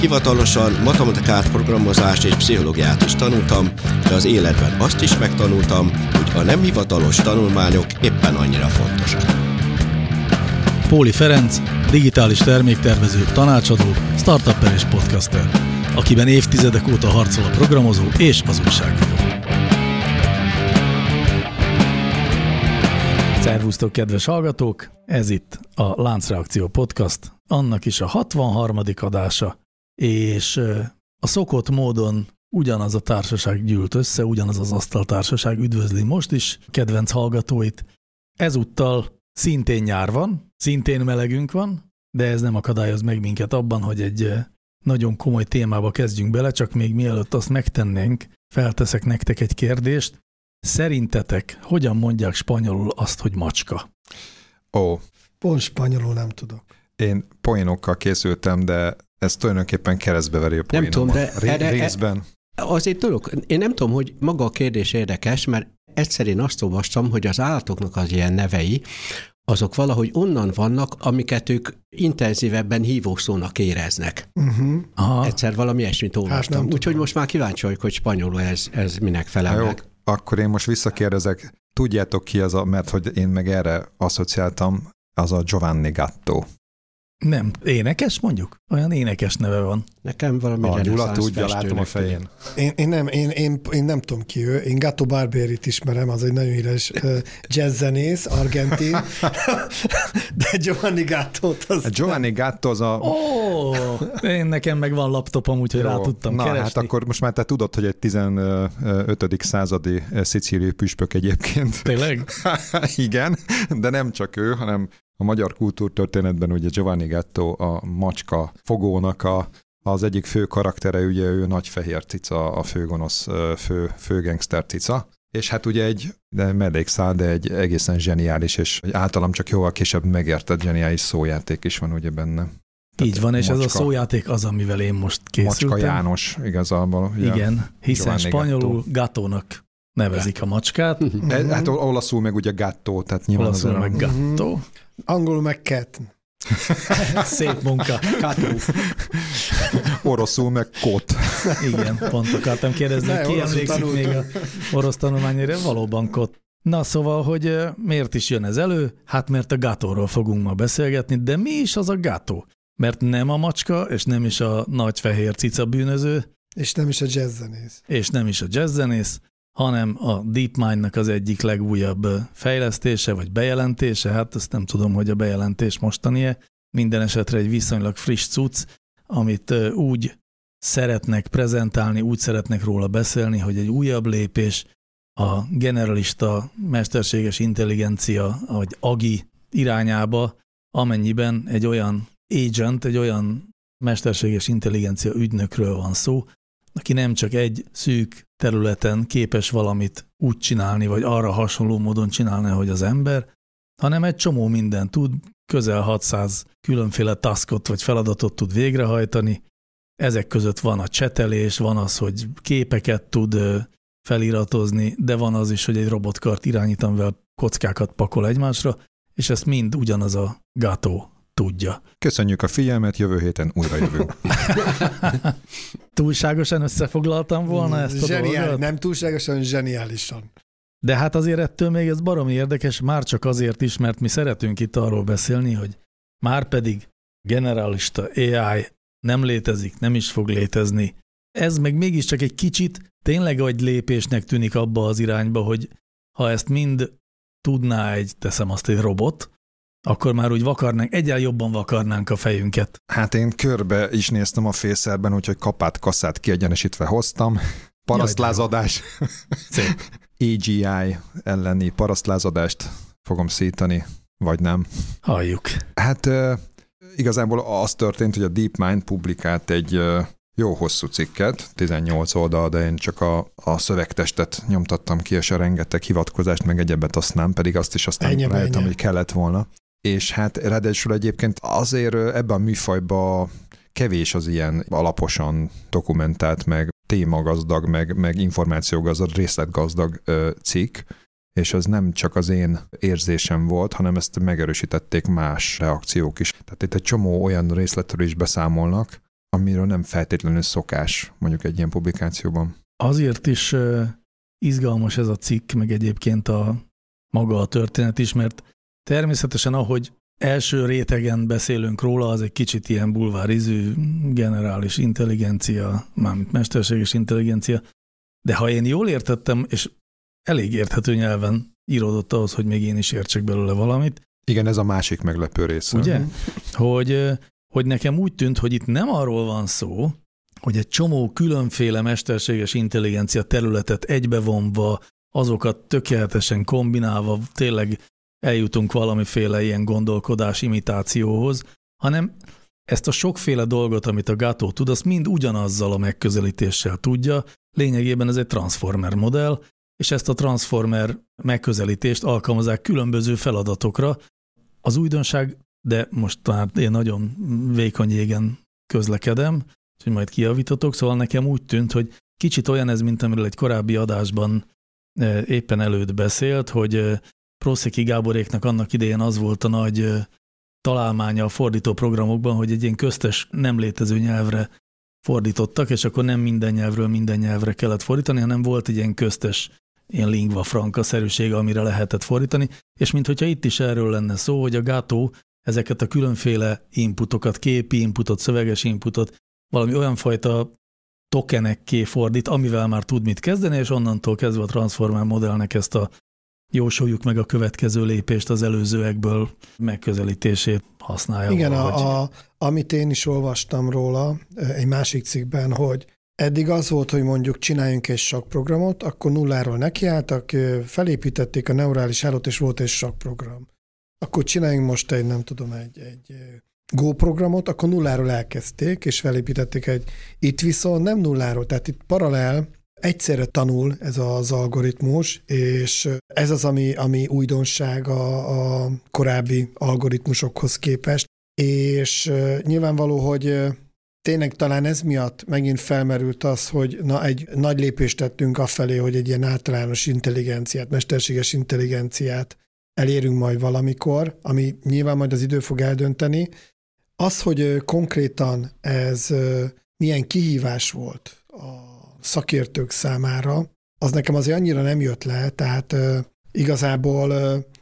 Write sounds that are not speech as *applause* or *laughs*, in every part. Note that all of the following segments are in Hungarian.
hivatalosan matematikát, programozást és pszichológiát is tanultam, de az életben azt is megtanultam, hogy a nem hivatalos tanulmányok éppen annyira fontosak. Póli Ferenc, digitális terméktervező, tanácsadó, startupper és podcaster, akiben évtizedek óta harcol a programozó és az újságíró. Szervusztok, kedves hallgatók! Ez itt a Láncreakció Podcast, annak is a 63. adása, és a szokott módon ugyanaz a társaság gyűlt össze, ugyanaz az asztaltársaság üdvözli most is kedvenc hallgatóit. Ezúttal szintén nyár van, szintén melegünk van, de ez nem akadályoz meg minket abban, hogy egy nagyon komoly témába kezdjünk bele, csak még mielőtt azt megtennénk, felteszek nektek egy kérdést. Szerintetek hogyan mondják spanyolul azt, hogy macska? Ó, Pont spanyolul nem tudok. én poénokkal készültem, de ez tulajdonképpen keresztbe veri a Nem tudom, de Ré- erre- részben. Azért dolog, én nem tudom, hogy maga a kérdés érdekes, mert egyszer én azt olvastam, hogy az állatoknak az ilyen nevei, azok valahogy onnan vannak, amiket ők intenzívebben hívószónak éreznek. Uh-huh. Aha, Egyszer valami ilyesmit olvastam. nem Úgyhogy most már kíváncsi vagyok, hogy spanyolul ez, ez minek felel Na jó, meg. akkor én most visszakérdezek, tudjátok ki az a, mert hogy én meg erre asszociáltam, az a Giovanni Gatto. Nem, énekes mondjuk? Olyan énekes neve van. Nekem valami A Gyula reneszánsz tudja, látom a fején. Én, én, nem, én, én, én nem tudom ki ő. Én Gato Barberit ismerem, az egy nagyon híres uh, jazzzenész, argentin. *laughs* De Giovanni Gattót az A Giovanni Gatto az a... Ó, én nekem meg van laptopom, úgyhogy rá Jó, tudtam Na, keresni. hát akkor most már te tudod, hogy egy 15. századi szicíliai püspök egyébként. Tényleg? *laughs* Igen, de nem csak ő, hanem a magyar kultúrtörténetben ugye Giovanni Gatto a macska fogónak a, az egyik fő karaktere, ugye ő nagy fehér cica, a főgonosz, fő, fő gangster cica. És hát ugye egy de mellékszál, de egy egészen zseniális, és általam csak jóval később megértett zseniális szójáték is van ugye benne. Így van, és ez a szójáték az, amivel én most készültem. Macska János igazából. Ugye. Igen, hiszen Giovanni spanyolul gatónak nevezik a macskát, *laughs* E, Hát olaszul meg ugye gatto, tehát nyilván olaszul az meg gattó. angolul meg cat. *laughs* Szép munka. oroszul meg kot. *laughs* Igen, pont akartam kérdezni, Ne, hogy ki emlékszik még a orosz tanulmányére, valóban kot. Na szóval, hogy miért is jön ez elő? Hát mert a gatóról fogunk ma beszélgetni, de mi is az a gató? Mert nem a macska, és nem is a nagy fehér cica bűnöző, És nem is a jazzzenész. és nem is a jazzzenész, hanem a DeepMind-nak az egyik legújabb fejlesztése, vagy bejelentése, hát azt nem tudom, hogy a bejelentés mostanie, minden esetre egy viszonylag friss cucc, amit úgy szeretnek prezentálni, úgy szeretnek róla beszélni, hogy egy újabb lépés a generalista mesterséges intelligencia, vagy AGI irányába, amennyiben egy olyan agent, egy olyan mesterséges intelligencia ügynökről van szó, aki nem csak egy szűk területen képes valamit úgy csinálni, vagy arra hasonló módon csinálni, hogy az ember, hanem egy csomó mindent tud, közel 600 különféle taskot vagy feladatot tud végrehajtani. Ezek között van a csetelés, van az, hogy képeket tud feliratozni, de van az is, hogy egy robotkart irányít, amivel kockákat pakol egymásra, és ezt mind ugyanaz a gató tudja. Köszönjük a figyelmet, jövő héten újra jövünk. *laughs* Túlságosan összefoglaltam volna ezt a Zseniális, dolgot? nem túlságosan zseniálisan. De hát azért ettől még ez baromi érdekes, már csak azért is, mert mi szeretünk itt arról beszélni, hogy már pedig generalista AI nem létezik, nem is fog létezni. Ez meg mégiscsak egy kicsit tényleg egy lépésnek tűnik abba az irányba, hogy ha ezt mind tudná egy, teszem azt egy robot, akkor már úgy vakarnánk, egyel jobban vakarnánk a fejünket. Hát én körbe is néztem a fészerben, úgyhogy kapát, kasszát kiegyenesítve hoztam. Parasztlázadás. *laughs* Szép. AGI elleni parasztlázadást fogom szítani, vagy nem. Halljuk. Hát igazából az történt, hogy a DeepMind publikált egy jó hosszú cikket, 18 oldal, de én csak a, a szövegtestet nyomtattam ki, és a rengeteg hivatkozást, meg egyebet azt nem, pedig azt is aztán Ennyi, rájöttem, ennyi. hogy kellett volna. És hát ráadásul egyébként azért ebben a műfajban kevés az ilyen alaposan dokumentált, meg témagazdag, meg, meg információgazdag, részletgazdag ö, cikk, és az nem csak az én érzésem volt, hanem ezt megerősítették más reakciók is. Tehát itt egy csomó olyan részletről is beszámolnak, amiről nem feltétlenül szokás mondjuk egy ilyen publikációban. Azért is izgalmas ez a cikk, meg egyébként a maga a történet is, mert természetesen ahogy első rétegen beszélünk róla, az egy kicsit ilyen bulvárizű, generális intelligencia, mármint mesterséges intelligencia, de ha én jól értettem, és elég érthető nyelven íródott ahhoz, hogy még én is értsek belőle valamit, Igen, ez a másik meglepő része. ugye? Hogy, ö, hogy nekem úgy tűnt, hogy itt nem arról van szó, hogy egy csomó különféle mesterséges intelligencia területet egybevonva, azokat tökéletesen kombinálva tényleg eljutunk valamiféle ilyen gondolkodás imitációhoz, hanem ezt a sokféle dolgot, amit a Gato tud, azt mind ugyanazzal a megközelítéssel tudja. Lényegében ez egy transformer modell, és ezt a transformer megközelítést alkalmazzák különböző feladatokra. Az újdonság, de most talán én nagyon vékony jégen közlekedem, úgyhogy majd kijavítotok, szóval nekem úgy tűnt, hogy kicsit olyan ez, mint amiről egy korábbi adásban eh, éppen előtt beszélt, hogy eh, Proszeki Gáboréknak annak idején az volt a nagy találmánya a fordító programokban, hogy egy ilyen köztes, nem létező nyelvre fordítottak, és akkor nem minden nyelvről minden nyelvre kellett fordítani, hanem volt egy ilyen köztes, ilyen lingva franca-szerűség, amire lehetett fordítani, és minthogyha itt is erről lenne szó, hogy a Gato ezeket a különféle inputokat, képi inputot, szöveges inputot, valami olyan fajta tokenekké fordít, amivel már tud mit kezdeni, és onnantól kezdve a Transformer modellnek ezt a jósoljuk meg a következő lépést az előzőekből megközelítését használja. Igen, valahogy. a, a, amit én is olvastam róla egy másik cikkben, hogy eddig az volt, hogy mondjuk csináljunk egy sakprogramot, akkor nulláról nekiálltak, felépítették a neurális hálót, és volt egy sakprogram. Akkor csináljunk most egy, nem tudom, egy, egy Go programot, akkor nulláról elkezdték, és felépítették egy. Itt viszont nem nulláról, tehát itt paralel, egyszerre tanul ez az algoritmus, és ez az, ami, ami újdonság a, a korábbi algoritmusokhoz képest, és nyilvánvaló, hogy tényleg talán ez miatt megint felmerült az, hogy na egy nagy lépést tettünk afelé, hogy egy ilyen általános intelligenciát, mesterséges intelligenciát elérünk majd valamikor, ami nyilván majd az idő fog eldönteni. Az, hogy konkrétan ez milyen kihívás volt a szakértők számára, az nekem azért annyira nem jött le, tehát igazából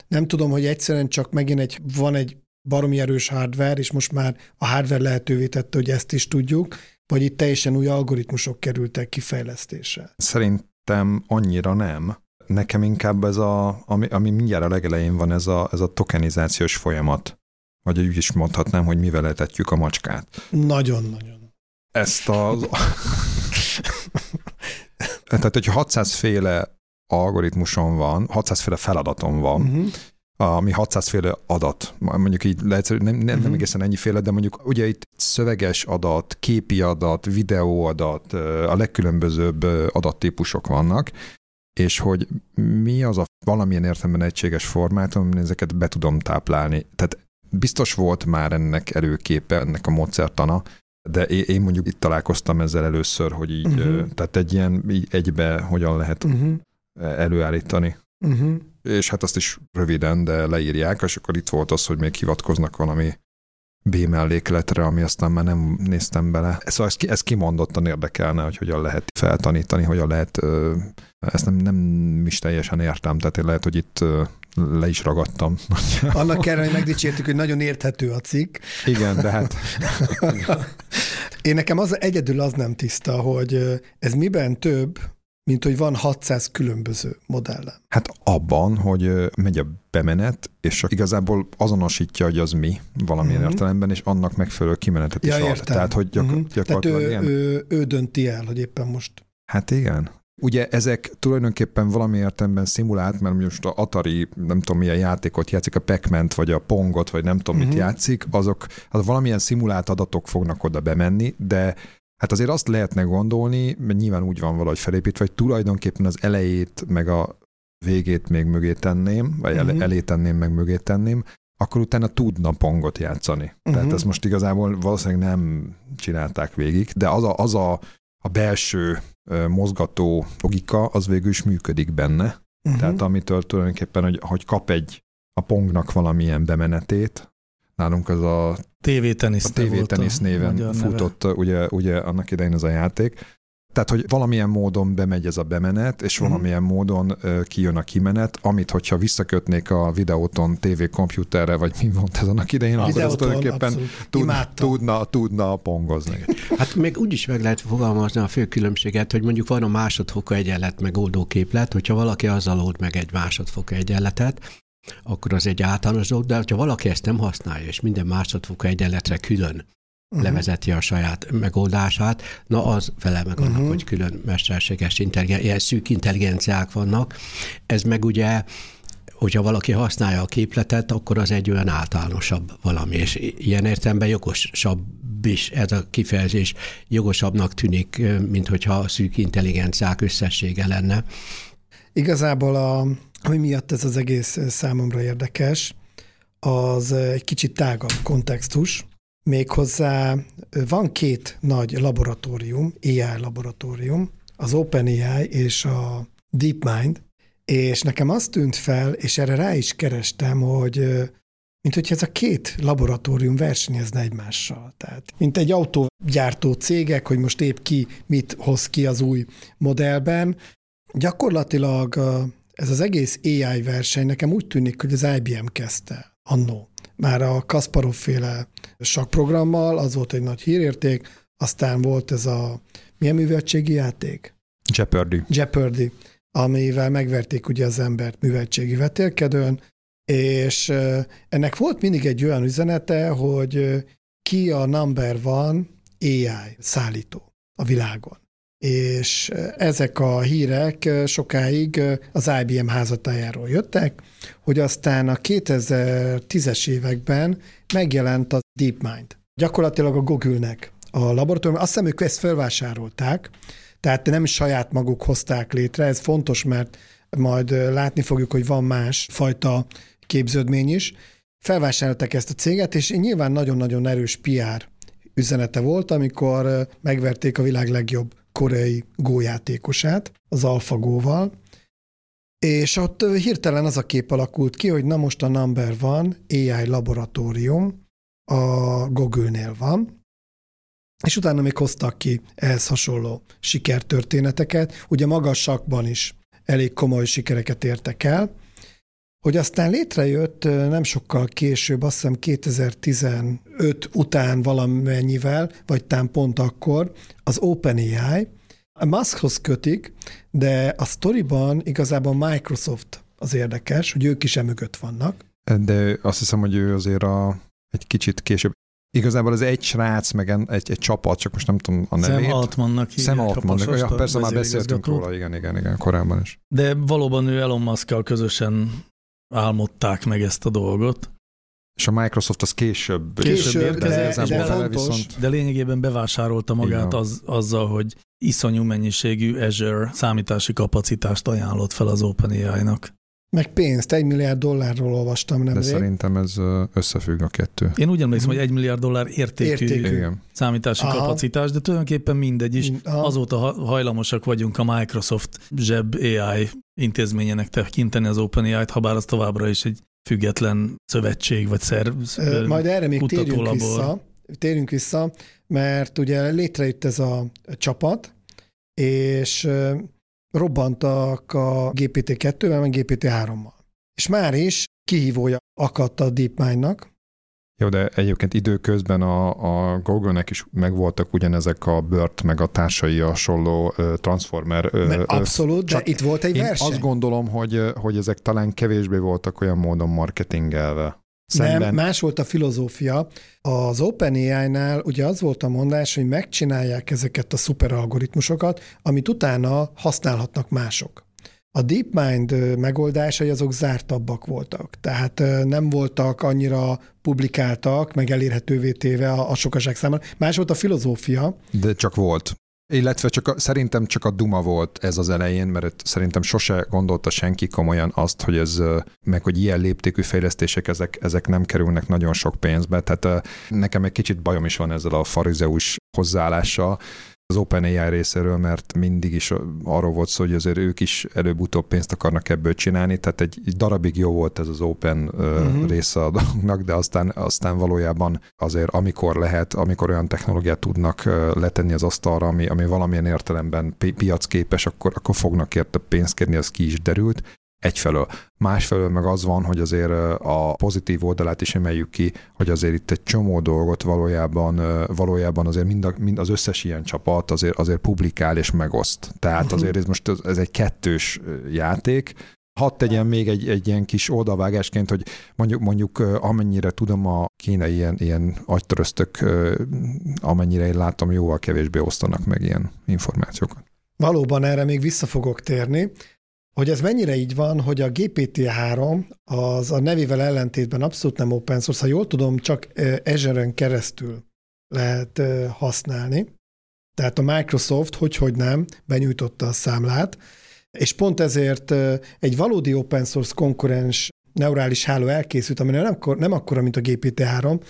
nem tudom, hogy egyszerűen csak megint egy, van egy baromi erős hardware, és most már a hardware lehetővé tette, hogy ezt is tudjuk, vagy itt teljesen új algoritmusok kerültek kifejlesztésre? Szerintem annyira nem. Nekem inkább ez a, ami, ami mindjárt a legelején van, ez a, ez a tokenizációs folyamat. Vagy úgy is mondhatnám, hogy mivel etetjük a macskát. Nagyon-nagyon. Ezt az... Tehát, hogyha 600 féle algoritmuson van, 600 féle feladatom van, uh-huh ami 600 féle adat, mondjuk így lehet, nem, nem, nem Mhm. egészen ennyiféle, de mondjuk ugye itt szöveges adat, képi adat, videóadat, a legkülönbözőbb adattípusok vannak, és hogy mi az a valamilyen értelemben egységes formátum, amin ezeket be tudom táplálni. Tehát biztos volt már ennek előképe, ennek a módszertana, de én mondjuk itt találkoztam ezzel először, hogy így, uh-huh. tehát egy ilyen így egybe hogyan lehet Uh-huh. előállítani Uh-huh. és hát azt is röviden, de leírják, és akkor itt volt az, hogy még hivatkoznak valami B mellékletre, ami aztán már nem néztem bele. Szóval ez, ez kimondottan érdekelne, hogy hogyan lehet feltanítani, hogyan lehet, ezt nem, nem is teljesen értem, tehát lehet, hogy itt le is ragadtam. *laughs* Annak kell, hogy megdicsértük, hogy nagyon érthető a cikk. Igen, de hát... *laughs* Én nekem az egyedül az nem tiszta, hogy ez miben több, mint hogy van 600 különböző modellem. Hát abban, hogy megy a bemenet, és igazából azonosítja, hogy az mi valamilyen Mhm. uh-huh. értelemben, és annak megfelelő kimenetet Ja, is ad. Tehát, hogy gyakor- Mhm. gyakorlatilag Tehát ő, ilyen. ő, ő dönti el, hogy éppen most. Hát igen. Ugye ezek tulajdonképpen valami értelemben szimulált, mert most a Atari, nem tudom milyen játékot játszik, a pac vagy a Pongot, vagy nem tudom uh-huh. mit Mhm. játszik, azok az valamilyen szimulált adatok fognak oda bemenni, de Hát azért azt lehetne gondolni, mert nyilván úgy van valahogy felépítve, hogy tulajdonképpen az elejét meg a végét még mögé tenném, vagy uh-huh. elé tenném, meg mögé tenném, akkor utána tudna pongot játszani. Uh-huh. Tehát ezt most igazából valószínűleg nem csinálták végig, de az a, az a, a belső mozgató logika, az végül is működik benne. Uh-huh. Tehát amitől tulajdonképpen, hogy, hogy kap egy a pongnak valamilyen bemenetét, nálunk az a TV-tenisz, a TV-tenisz néven futott ugye, ugye annak idején az a játék, tehát, hogy valamilyen módon bemegy ez a bemenet, és mhm. valamilyen mm. módon uh, kijön a kimenet, amit, hogyha visszakötnék a videóton TV komputerre, vagy mi volt ez annak idején, akkor az tulajdonképpen tud, tudna, tudna pongozni. Hát még úgy is meg lehet fogalmazni a fő különbséget, hogy mondjuk van a másodfoka egyenlet megoldó képlet, hogyha valaki azzal old meg egy másodfoka egyenletet, akkor az egy általános dolog, de ha valaki ezt nem használja, és minden másodfoka egyenletre külön uh-huh. levezeti a saját megoldását, na az felel meg annak, uh-huh. hogy külön mesterséges intelligencia, ilyen szűk intelligenciák vannak. Ez meg ugye hogyha valaki használja a képletet, akkor az egy olyan általánosabb valami, és ilyen értelemben jogosabb is ez a kifejezés, jogosabbnak tűnik, mint hogyha a szűk intelligenciák összessége lenne. Igazából, a, ami miatt ez az egész számomra érdekes, az egy kicsit tágabb kontextus, Méghozzá van két nagy laboratórium, AI laboratórium, az OpenAI és a DeepMind, és nekem azt tűnt fel, és erre rá is kerestem, hogy mint hogyha ez a két laboratórium versenyezne egymással. Tehát, mint egy autógyártó cégek, hogy most épp ki mit hoz ki az új modellben. Gyakorlatilag ez az egész AI verseny nekem úgy tűnik, hogy az IBM kezdte annó már a Kasparov féle sakprogrammal, az volt egy nagy hírérték, aztán volt ez a milyen műveltségi játék? Jeopardy. Jeopardy, amivel megverték ugye az embert műveltségi vetélkedőn, és ennek volt mindig egy olyan üzenete, hogy ki a number van AI szállító a világon és ezek a hírek sokáig az IBM házatájáról jöttek, hogy aztán a 2010-es években megjelent a DeepMind. Gyakorlatilag a Google-nek a laboratórium, azt hiszem ők ezt felvásárolták, tehát nem saját maguk hozták létre, ez fontos, mert majd látni fogjuk, hogy van más fajta képződmény is. Felvásárolták ezt a céget, és nyilván nagyon-nagyon erős PR üzenete volt, amikor megverték a világ legjobb koreai gójátékosát, az AlphaGo-val, és ott hirtelen az a kép alakult ki, hogy na most a number van, AI laboratórium, a Google-nél van, és utána még hoztak ki ehhez hasonló sikertörténeteket. Ugye magas sakban is elég komoly sikereket értek el, hogy aztán létrejött nem sokkal később, azt hiszem 2015 után valamennyivel, vagy tám pont akkor az OpenAI, a Muskhoz kötik, de a sztoriban igazából Microsoft az érdekes, hogy ők is emögött vannak. De azt hiszem, hogy ő azért a, egy kicsit később Igazából az egy srác, meg egy, egy csapat, csak most nem tudom a nevét. Sam Altmannak hívják. Sam Altmannak, ja, persze már beszéltünk róla, igen, igen, igen, korábban is. De valóban ő Elon musk közösen álmodták meg ezt a dolgot. És a Microsoft az később, később érkezett, de, de, viszont... de lényegében bevásárolta magát az, azzal, hogy iszonyú mennyiségű Azure számítási kapacitást ajánlott fel az OpenAI-nak. Meg pénzt, egy milliárd dollárról olvastam nem. De szerintem ez összefügg a kettő. Én úgy emlékszem, hogy egy milliárd dollár értékű, értékű. számítási Aha. kapacitás, de tulajdonképpen mindegy is. Aha. Azóta hajlamosak vagyunk a Microsoft zseb AI intézményének tekinteni az OpenAI-t, ha bár az továbbra is egy független szövetség vagy szerv. Majd erre még térjünk vissza, térjünk vissza, mert ugye létrejött ez a csapat, és robbantak a GPT-2-vel, meg GPT-3-mal. És már is kihívója akadt a DeepMind-nak, jó, de egyébként időközben a, a Google-nek is megvoltak ugyanezek a BERT meg a társai hasonló Transformer. Uh, abszolút, de itt volt egy én verseny. azt gondolom, hogy, hogy ezek talán kevésbé voltak olyan módon marketingelve. Szemben... Nem, más volt a filozófia. Az OpenAI-nál ugye az volt a mondás, hogy megcsinálják ezeket a szuperalgoritmusokat, amit utána használhatnak mások. A DeepMind megoldásai azok zártabbak voltak, tehát nem voltak annyira publikáltak, meg elérhetővé téve a, a sokaság számára. Más volt a filozófia. De csak volt. Illetve csak a, szerintem csak a duma volt ez az elején, mert szerintem sose gondolta senki komolyan azt, hogy ez, meg hogy ilyen léptékű fejlesztések, ezek, ezek nem kerülnek nagyon sok pénzbe. Tehát nekem egy kicsit bajom is van ezzel a farizeus hozzáállással, az OpenAI részéről, mert mindig is arról volt szó, hogy azért ők is előbb-utóbb pénzt akarnak ebből csinálni, tehát egy, egy darabig jó volt ez az Open uh-huh. része a dolognak, de aztán, aztán valójában azért amikor lehet, amikor olyan technológiát tudnak letenni az asztalra, ami, ami valamilyen értelemben pi- piacképes, akkor, akkor fognak érte pénzt kérni, az ki is derült. Egyfelől. Másfelől meg az van, hogy azért a pozitív oldalát is emeljük ki, hogy azért itt egy csomó dolgot valójában, valójában azért mind, a, mind az összes ilyen csapat azért, azért publikál és megoszt. Tehát mhm. azért ez most ez egy kettős játék, Hadd tegyen még egy, egy ilyen kis oldalvágásként, hogy mondjuk, mondjuk amennyire tudom, a kínai ilyen, ilyen agytöröztök, amennyire én látom, jóval kevésbé osztanak meg ilyen információkat. Valóban erre még vissza fogok térni. Hogy ez mennyire így van, hogy a GPT-3 az a nevével ellentétben abszolút nem open source, ha jól tudom, csak Azure-en keresztül lehet használni. Tehát a Microsoft, hogy hogy nem, benyújtotta a számlát, és pont ezért egy valódi open source konkurens neurális háló elkészült, ami nem, akkor, nem akkora, mint a GPT-3,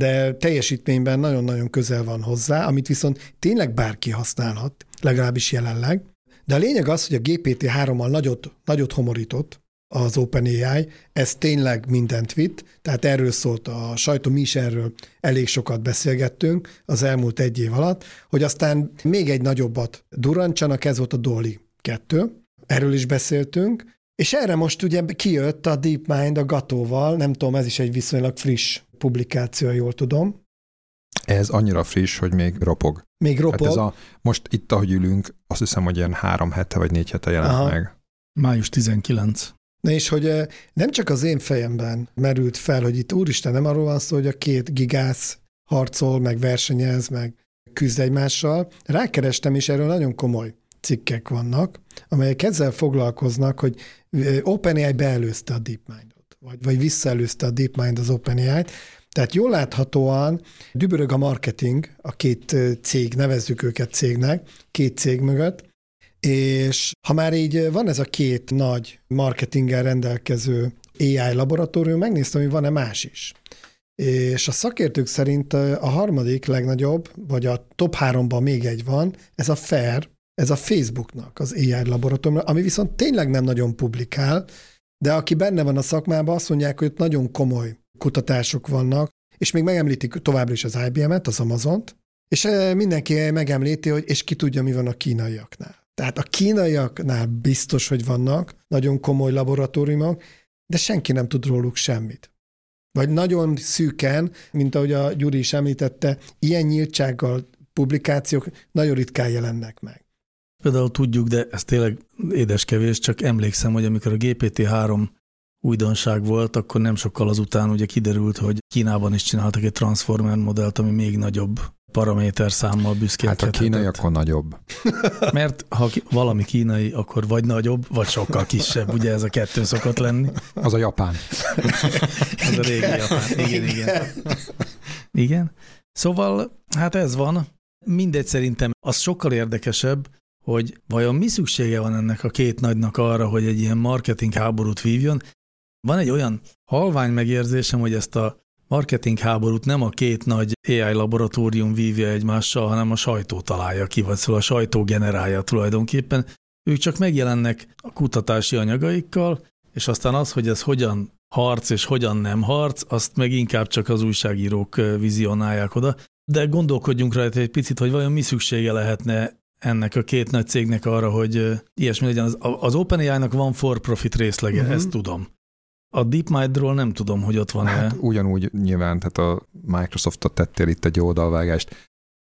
de teljesítményben nagyon-nagyon közel van hozzá, amit viszont tényleg bárki használhat, legalábbis jelenleg. De a lényeg az, hogy a GPT-3-mal nagyot, nagyot homorított az OpenAI, ez tényleg mindent vitt, tehát erről szólt a sajtó, mi is erről elég sokat beszélgettünk az elmúlt egy év alatt, hogy aztán még egy nagyobbat durrancsanak, ez volt a Dolly 2, erről is beszéltünk, és erre most ugye kijött a DeepMind a Gatóval, nem tudom, ez is egy viszonylag friss publikáció, jól tudom. Ez annyira friss, hogy még ropog. Még ropog. Hát ez a, most itt, ahogy ülünk, azt hiszem, hogy ilyen három hete vagy négy hete jelent Aha. meg. Május 19. Na és hogy nem csak az én fejemben merült fel, hogy itt úristen, nem arról van szó, hogy a két gigász harcol, meg versenyez, meg küzd egymással. Rákerestem, és erről nagyon komoly cikkek vannak, amelyek ezzel foglalkoznak, hogy OpenAI beelőzte a DeepMind-ot, vagy, vagy visszaelőzte a DeepMind az OpenAI-t, tehát jól láthatóan dübörög a marketing a két cég, nevezzük őket cégnek, két cég mögött, és ha már így van ez a két nagy marketinggel rendelkező AI laboratórium, megnéztem, hogy van-e más is. És a szakértők szerint a harmadik legnagyobb, vagy a top háromban még egy van, ez a FAIR, ez a Facebooknak az AI laboratórium, ami viszont tényleg nem nagyon publikál, de aki benne van a szakmában, azt mondják, hogy ott nagyon komoly kutatások vannak, és még megemlítik továbbra is az IBM-et, az Amazont, és eh, mindenki megemlíti, hogy és ki tudja, mi van a kínaiaknál. Tehát a kínaiaknál biztos, hogy vannak nagyon komoly laboratóriumok, de senki nem tud róluk semmit. Vagy nagyon szűken, mint ahogy a Gyuri is említette, ilyen nyíltsággal publikációk nagyon ritkán jelennek meg. Például tudjuk, de ez tényleg édeskevés, csak emlékszem, hogy amikor a GPT-3 újdonság volt, akkor nem sokkal azután ugye kiderült, hogy Kínában is csináltak egy Transformer modellt, ami még nagyobb paraméter számmal büszkélkedhetett. Hát a kínai akkor nagyobb. *laughs* Mert ha valami kínai, akkor vagy nagyobb, vagy sokkal kisebb. Ugye ez a kettő szokott lenni. Az a japán. *laughs* az a régi japán. Igen, igen. Igen. Szóval, hát ez van. Mindegy szerintem az sokkal érdekesebb, hogy vajon mi szüksége van ennek a két nagynak arra, hogy egy ilyen marketing háborút vívjon. Van egy olyan halvány megérzésem, hogy ezt a marketing háborút nem a két nagy AI laboratórium vívja egymással, hanem a sajtó találja ki, vagy szóval a sajtó generálja tulajdonképpen. Ők csak megjelennek a kutatási anyagaikkal, és aztán az, hogy ez hogyan harc és hogyan nem harc, azt meg inkább csak az újságírók vizionálják oda. De gondolkodjunk rajta egy picit, hogy vajon mi szüksége lehetne ennek a két nagy cégnek arra, hogy ilyesmi legyen. Az, az OpenAI-nak van for-profit részlege, uh-huh. ezt tudom. A DeepMind-ról nem tudom, hogy ott van-e. Hát ugyanúgy nyilván, tehát a Microsoftot tettél itt egy oldalvágást.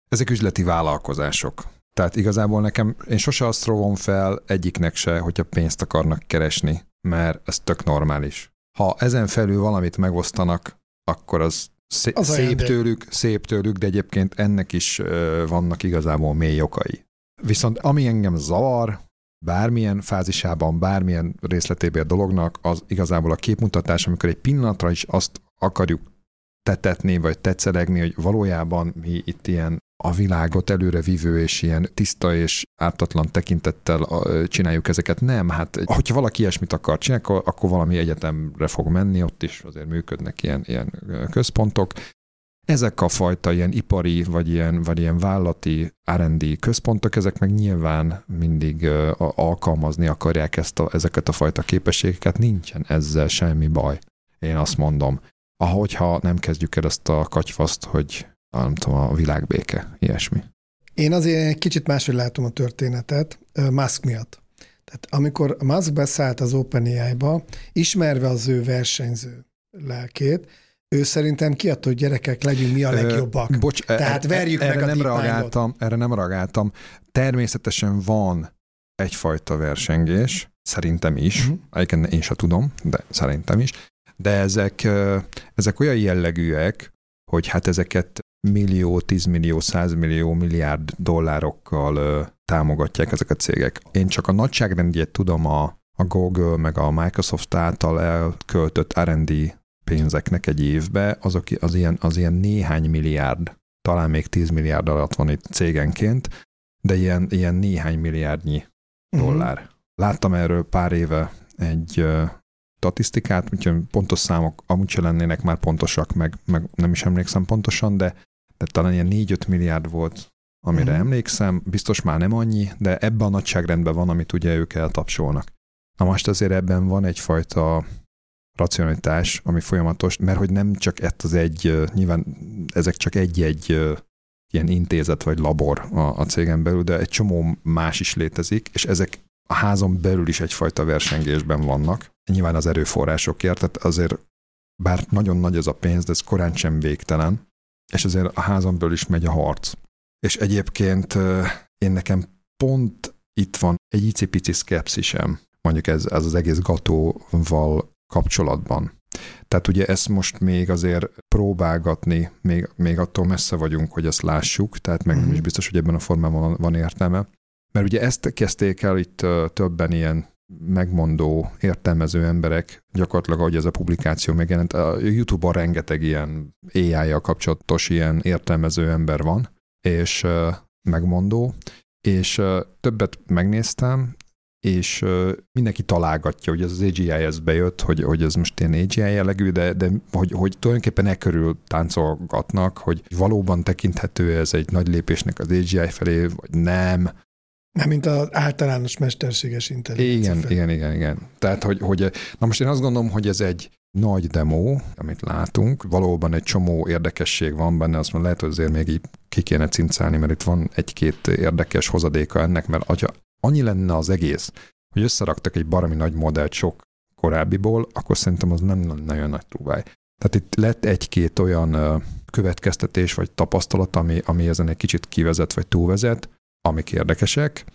Ezek üzleti vállalkozások. Tehát igazából nekem, én sose azt rovom fel egyiknek se, hogyha pénzt akarnak keresni, mert ez tök normális. Ha ezen felül valamit megosztanak, akkor az szép, az szép tőlük, szép tőlük, de egyébként ennek is vannak igazából mély okai. Viszont ami engem zavar, bármilyen fázisában, bármilyen részletében a dolognak, az igazából a képmutatás, amikor egy pillanatra is azt akarjuk tetetni, vagy tetszelegni, hogy valójában mi itt ilyen a világot előre vívő és ilyen tiszta és ártatlan tekintettel csináljuk ezeket. Nem, hát hogyha valaki ilyesmit akar csinálni, akkor, akkor valami egyetemre fog menni, ott is azért működnek ilyen, ilyen központok. Ezek a fajta ilyen ipari, vagy ilyen, vagy ilyen vállati R&D központok, ezek meg nyilván mindig uh, alkalmazni akarják ezt a, ezeket a fajta képességeket, nincsen ezzel semmi baj. Én azt mondom. Ahogyha nem kezdjük el ezt a katyfaszt, hogy nem tudom, a világbéke, ilyesmi. Én azért egy kicsit máshogy látom a történetet, Musk miatt. Tehát amikor Musk beszállt az OpenAI-ba, ismerve az ő versenyző lelkét, ő szerintem kiadta, hogy gyerekek legyünk mi a legjobbak. Ö, bocs, Tehát verjük erre meg a nem reagáltam, Erre nem reagáltam. Természetesen van egyfajta versengés, szerintem is, uh-huh. egyébként én sem tudom, de szerintem is, de ezek, ezek olyan jellegűek, hogy hát ezeket millió, tízmillió, százmillió, milliárd dollárokkal támogatják ezek a cégek. Én csak a nagyságrendjét tudom a, a Google meg a Microsoft által elköltött R&D pénzeknek egy évbe, azok az ilyen, az ilyen néhány milliárd, talán még 10 milliárd alatt van itt cégenként, de ilyen, ilyen néhány milliárdnyi uh-huh. dollár. Láttam erről pár éve egy statisztikát, úgyhogy pontos számok amúgy se lennének már pontosak, meg, meg nem is emlékszem pontosan, de, de talán ilyen 4-5 milliárd volt, amire uh-huh. emlékszem, biztos már nem annyi, de ebben a nagyságrendben van, amit ugye ők eltapsolnak. Na most azért ebben van egyfajta racionalitás, ami folyamatos, mert hogy nem csak ett az egy, nyilván ezek csak egy-egy ilyen intézet vagy labor a, a cégen belül, de egy csomó más is létezik, és ezek a házon belül is egyfajta versengésben vannak. Nyilván az erőforrásokért, tehát azért bár nagyon nagy ez a pénz, de ez korán sem végtelen, és azért a házon belül is megy a harc. És egyébként én nekem pont itt van egy icipici szkepszisem, mondjuk ez, ez az egész gatóval kapcsolatban. Tehát ugye ezt most még azért próbálgatni, még, még attól messze vagyunk, hogy ezt lássuk, tehát meg nem is mhm. biztos, hogy ebben a formában van, van értelme. Mert ugye ezt kezdték el itt többen ilyen megmondó, értelmező emberek, gyakorlatilag, ahogy ez a publikáció megjelent, a YouTube-on rengeteg ilyen AI-jal kapcsolatos ilyen értelmező ember van, és megmondó, és többet megnéztem, és mindenki találgatja, hogy ez az AGI ez bejött, hogy, hogy ez most ilyen AGI jellegű, de, de hogy, hogy tulajdonképpen e körül táncolgatnak, hogy valóban tekinthető ez egy nagy lépésnek az AGI felé, vagy nem. Nem, mint az általános mesterséges intelligencia. Igen, felé. igen, igen, igen. Tehát, hogy, hogy, na most én azt gondolom, hogy ez egy nagy demo, amit látunk, valóban egy csomó érdekesség van benne, azt mondom, lehet, hogy azért még így ki kéne cincálni, mert itt van egy-két érdekes hozadéka ennek, mert annyi lenne az egész, hogy összeraktak egy barami nagy modellt sok korábbiból, akkor szerintem az nem lenne nagyon nagy trúváj. Tehát itt lett egy-két olyan következtetés vagy tapasztalat, ami, ami ezen egy kicsit kivezet vagy túlvezet, amik érdekesek.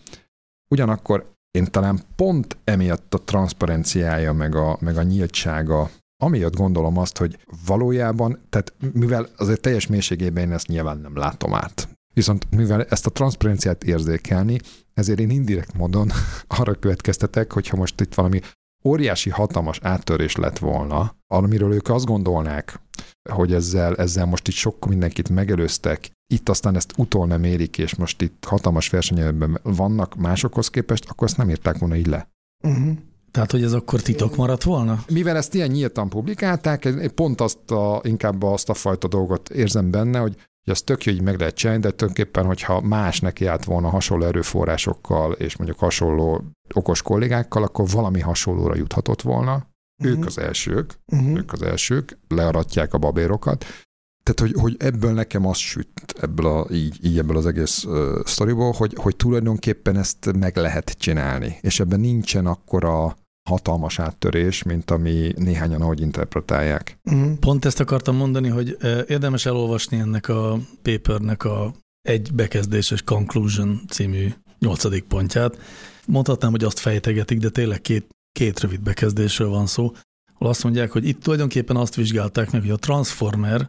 Ugyanakkor én talán pont emiatt a transzparenciája, meg a, meg a nyíltsága, amiatt gondolom azt, hogy valójában, tehát mivel azért teljes mélységében én ezt nyilván nem látom át. Viszont mivel ezt a transzparenciát érzékelni, ezért én indirekt módon *laughs* arra következtetek, hogyha most itt valami óriási, hatalmas áttörés lett volna, amiről ők azt gondolnák, hogy ezzel, ezzel most itt sok mindenkit megelőztek, itt aztán ezt utol nem érik, és most itt hatalmas versenyben vannak másokhoz képest, akkor ezt nem írták volna így le. Uh-huh. Tehát, hogy ez akkor titok maradt volna? Mivel ezt ilyen nyíltan publikálták, pont azt a, inkább azt a fajta dolgot érzem benne, hogy hogy az tök jó, hogy meg lehet csinálni, de tulajdonképpen, hogyha más neki állt volna hasonló erőforrásokkal, és mondjuk hasonló okos kollégákkal, akkor valami hasonlóra juthatott volna. Uh-huh. Ők az elsők, uh-huh. ők az elsők, learatják a babérokat. Tehát, hogy, hogy ebből nekem az süt, ebből a, így, így ebből az egész uh, sztoriból, hogy, hogy tulajdonképpen ezt meg lehet csinálni, és ebben nincsen akkora hatalmas áttörés, mint ami néhányan ahogy interpretálják. Uh-huh. Pont ezt akartam mondani, hogy érdemes elolvasni ennek a papernek a egy bekezdéses conclusion című nyolcadik pontját. Mondhatnám, hogy azt fejtegetik, de tényleg két, két rövid bekezdésről van szó, ahol azt mondják, hogy itt tulajdonképpen azt vizsgálták meg, hogy a transformer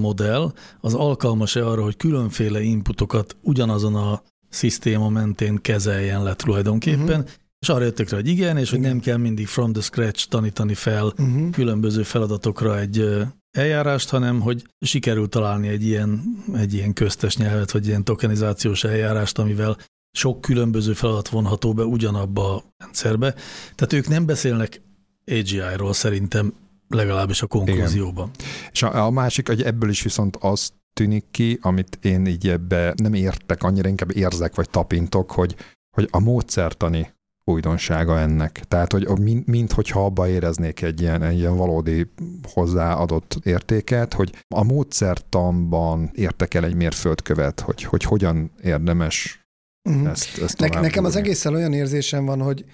modell az alkalmas-e arra, hogy különféle inputokat ugyanazon a szisztéma mentén kezeljen le tulajdonképpen, uh-huh. És arra jöttek rá, hogy igen, és hogy nem kell mindig from the scratch tanítani fel uh-huh. különböző feladatokra egy eljárást, hanem hogy sikerült találni egy ilyen, egy ilyen köztes nyelvet, vagy ilyen tokenizációs eljárást, amivel sok különböző feladat vonható be ugyanabba a rendszerbe. Tehát ők nem beszélnek AGI-ról szerintem legalábbis a konklúzióban. Igen. És a, a másik, hogy ebből is viszont az tűnik ki, amit én így ebbe nem értek, annyira inkább érzek vagy tapintok, hogy, hogy a módszertani újdonsága ennek. Tehát, hogy mint, mint hogyha abba éreznék egy ilyen, egy ilyen valódi hozzáadott értéket, hogy a módszertanban értek el egy mérföldkövet, hogy, hogy hogyan érdemes uh-huh. ezt, ezt ne, Nekem az egészen olyan érzésem van, hogy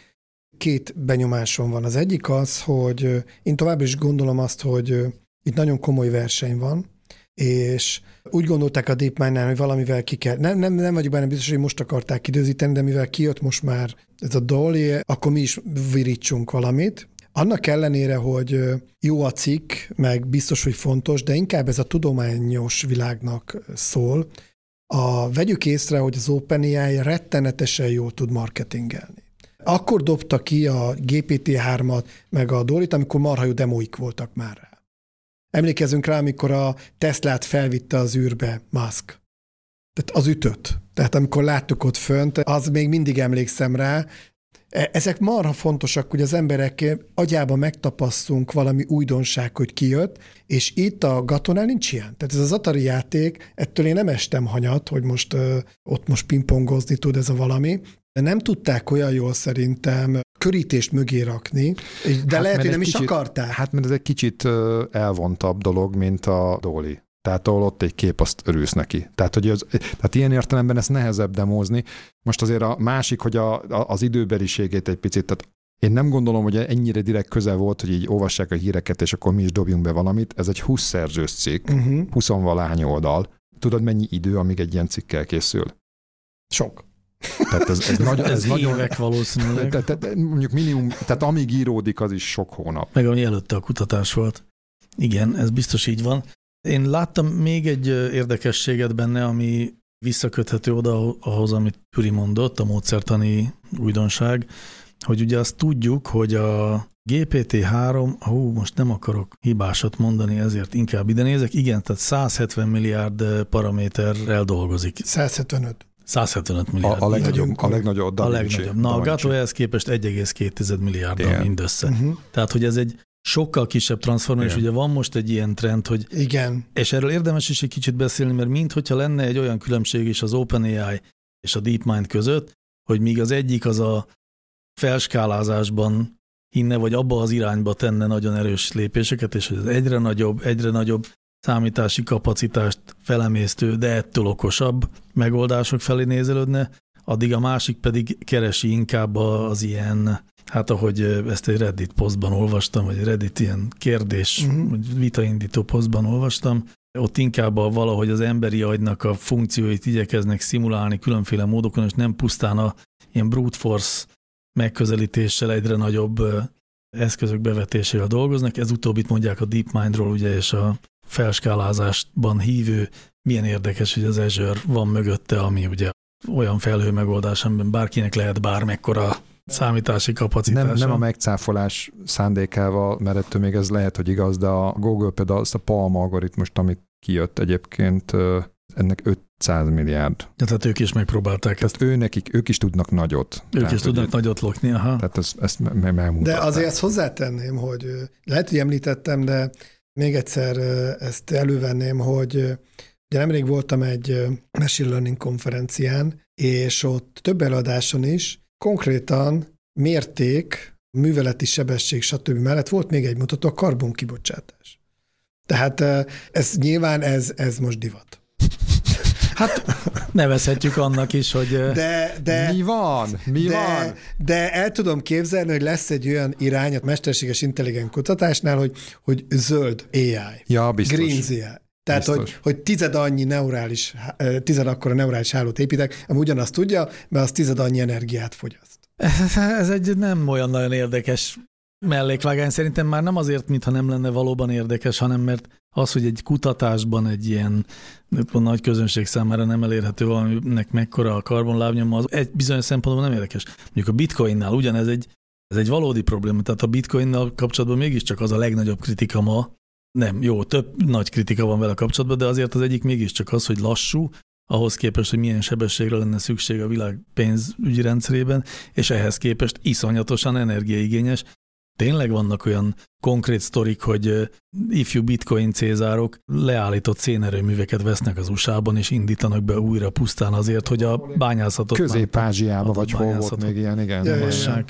két benyomásom van. Az egyik az, hogy én tovább is gondolom azt, hogy itt nagyon komoly verseny van, és úgy gondolták a DeepMind-nál, hogy valamivel ki kell. Nem, nem, nem vagyok benne biztos, hogy most akarták időzíteni, de mivel kijött most már ez a Dolly, akkor mi is virítsunk valamit. Annak ellenére, hogy jó a cikk, meg biztos, hogy fontos, de inkább ez a tudományos világnak szól. A, vegyük észre, hogy az OpenAI rettenetesen jól tud marketingelni. Akkor dobta ki a GPT-3-at, meg a Dorit, amikor marha jó demóik voltak már. Emlékezünk rá, amikor a Teslát felvitte az űrbe Musk. Tehát az ütött. Tehát amikor láttuk ott fönt, az még mindig emlékszem rá, e, ezek marha fontosak, hogy az emberek agyába megtapasszunk valami újdonság, hogy kijött, és itt a Gatonál nincs ilyen. Tehát ez az Atari játék, ettől én nem estem hanyat, hogy most uh, ott most pingpongozni tud ez a valami, de nem tudták olyan jól szerintem körítést mögé rakni, de hát lehet, hogy nem kicsit, is akarták. Hát mert ez egy kicsit elvontabb dolog, mint a Dolly. Tehát ahol ott egy kép, azt örülsz neki. Tehát, hogy az, tehát ilyen értelemben ezt nehezebb demózni. Most azért a másik, hogy a, a, az időbeliségét egy picit, tehát én nem gondolom, hogy ennyire direkt közel volt, hogy így olvassák a híreket, és akkor mi is dobjunk be valamit. Ez egy 20 szerzős cikk, uh-huh. 20 valány oldal. Tudod, mennyi idő, amíg egy ilyen cikkel készül? Sok. Tehát ez, ez, nagy, ez, ez nagyon... évek valószínűleg. Tehát, tehát, mondjuk minimum, tehát amíg íródik, az is sok hónap. Meg ami előtte a kutatás volt. Igen, ez biztos így van. Én láttam még egy érdekességet benne, ami visszaköthető oda ahhoz, amit Püri mondott, a módszertani újdonság, hogy ugye azt tudjuk, hogy a GPT-3, hú, most nem akarok hibásat mondani, ezért inkább ide nézek. Igen, tehát 170 milliárd paraméterrel dolgozik. 175. 175 milliárd. A, a legnagyobb, a legnagyobb. A legnagyobb. Na, a Gato ehhez képest 1,2 milliárd mindössze. Uh-huh. Tehát, hogy ez egy sokkal kisebb transform, és ugye van most egy ilyen trend, hogy... Igen. És erről érdemes is egy kicsit beszélni, mert minthogyha lenne egy olyan különbség is az OpenAI és a DeepMind között, hogy míg az egyik az a felskálázásban hinne, vagy abba az irányba tenne nagyon erős lépéseket, és hogy az egyre nagyobb, egyre nagyobb számítási kapacitást felemésztő, de ettől okosabb megoldások felé nézelődne, addig a másik pedig keresi inkább az ilyen, hát ahogy ezt egy Reddit posztban olvastam, vagy Reddit ilyen kérdés, uh-huh. vagy vitaindító posztban olvastam, ott inkább a valahogy az emberi agynak a funkcióit igyekeznek szimulálni különféle módokon, és nem pusztán a ilyen brute force megközelítéssel egyre nagyobb eszközök bevetésével dolgoznak. Ez utóbbit mondják a DeepMindról, ugye, és a felskálázásban hívő, milyen érdekes, hogy az Azure van mögötte, ami ugye olyan felhő megoldás, amiben bárkinek lehet bármekkora számítási kapacitása. Nem, nem a megcáfolás szándékával, mert ettől még ez lehet, hogy igaz, de a Google például azt a Palm algoritmust, amit kijött egyébként, ennek 500 milliárd. Ja, tehát ők is megpróbálták ezt. ő nekik, ők is tudnak nagyot. Ők tehát, is tudnak hogy, nagyot lokni, aha. Tehát ezt, ezt megmutatták. De azért ezt hozzátenném, hogy lehet, hogy említettem, de még egyszer ezt elővenném, hogy ugye nemrég voltam egy Machine Learning konferencián, és ott több eladáson is konkrétan mérték, műveleti sebesség, stb. mellett volt még egy mutató, a karbonkibocsátás. Tehát ez nyilván ez, ez most divat. Hát nevezhetjük annak is, hogy... De, de, mi van? Mi de, van? De el tudom képzelni, hogy lesz egy olyan irány a mesterséges intelligens kutatásnál, hogy, hogy zöld AI. Ja, biztos. Green AI. Tehát, hogy, hogy tized annyi neurális, tized akkora neurális hálót építek, ami ugyanazt tudja, mert az tized annyi energiát fogyaszt. Ez egy nem olyan nagyon érdekes mellékvágány szerintem már nem azért, mintha nem lenne valóban érdekes, hanem mert az, hogy egy kutatásban egy ilyen a nagy közönség számára nem elérhető valaminek mekkora a karbonlábnyoma, az egy bizonyos szempontból nem érdekes. Mondjuk a bitcoinnál ugyanez egy, ez egy valódi probléma, tehát a bitcoinnal kapcsolatban mégiscsak az a legnagyobb kritika ma, nem, jó, több nagy kritika van vele kapcsolatban, de azért az egyik mégiscsak az, hogy lassú, ahhoz képest, hogy milyen sebességre lenne szükség a világ pénzügyi rendszerében, és ehhez képest iszonyatosan energiaigényes. Tényleg vannak olyan konkrét sztorik, hogy ifjú bitcoin cézárok leállított szénerőműveket vesznek az USA-ban, és indítanak be újra pusztán azért, hogy a bányászatot... Közép-Ázsiában, vagy hol volt még ilyen, igen. Ja, ja, ja.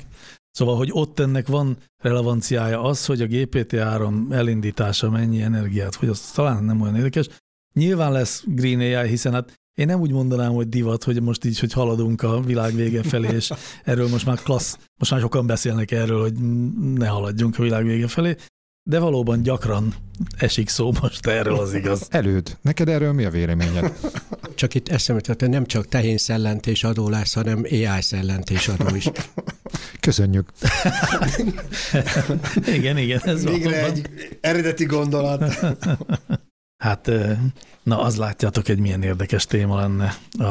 Szóval, hogy ott ennek van relevanciája az, hogy a GPT-3 elindítása mennyi energiát fogyaszt, talán nem olyan érdekes. Nyilván lesz Green AI, hiszen hát én nem úgy mondanám, hogy divat, hogy most így, hogy haladunk a világ vége felé, és erről most már klassz, most már sokan beszélnek erről, hogy ne haladjunk a világ vége felé, de valóban gyakran esik szó most erről az igaz. Előd, neked erről mi a véleményed? Csak itt eszembe hogy nem csak tehén szellentés adó lesz, hanem AI szellentés adó is. Köszönjük. igen, igen. Ez Végre valóban. egy eredeti gondolat. Hát, na, az látjátok, egy milyen érdekes téma lenne a,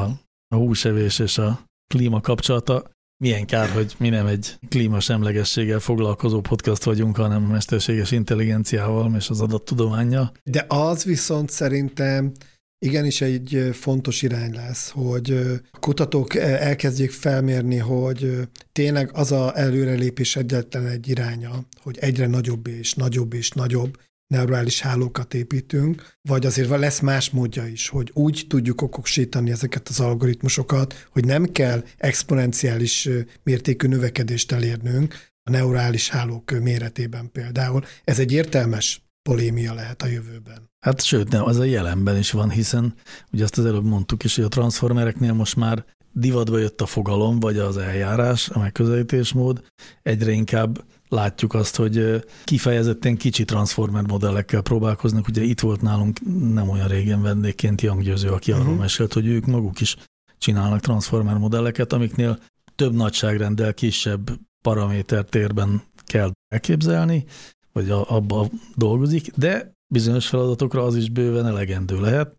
a húsevés és a klíma kapcsolata. Milyen kár, hogy mi nem egy klímasemlegességgel foglalkozó podcast vagyunk, hanem mesterséges intelligenciával és az adattudományjal. De az viszont szerintem igenis egy fontos irány lesz, hogy a kutatók elkezdjék felmérni, hogy tényleg az a előrelépés egyetlen egy iránya, hogy egyre nagyobb és nagyobb és nagyobb neurális hálókat építünk, vagy azért lesz más módja is, hogy úgy tudjuk okosítani ezeket az algoritmusokat, hogy nem kell exponenciális mértékű növekedést elérnünk a neurális hálók méretében például. Ez egy értelmes polémia lehet a jövőben. Hát sőt, nem, az a jelenben is van, hiszen ugye azt az előbb mondtuk is, hogy a transformereknél most már divatba jött a fogalom, vagy az eljárás, a megközelítésmód, egyre inkább látjuk azt, hogy kifejezetten kicsi transformer modellekkel próbálkoznak. Ugye itt volt nálunk nem olyan régen vendégként Young Győző, aki arról uh-huh. mesélt, hogy ők maguk is csinálnak transformer modelleket, amiknél több nagyságrenddel kisebb paraméter térben kell elképzelni, vagy abba dolgozik, de bizonyos feladatokra az is bőven elegendő lehet.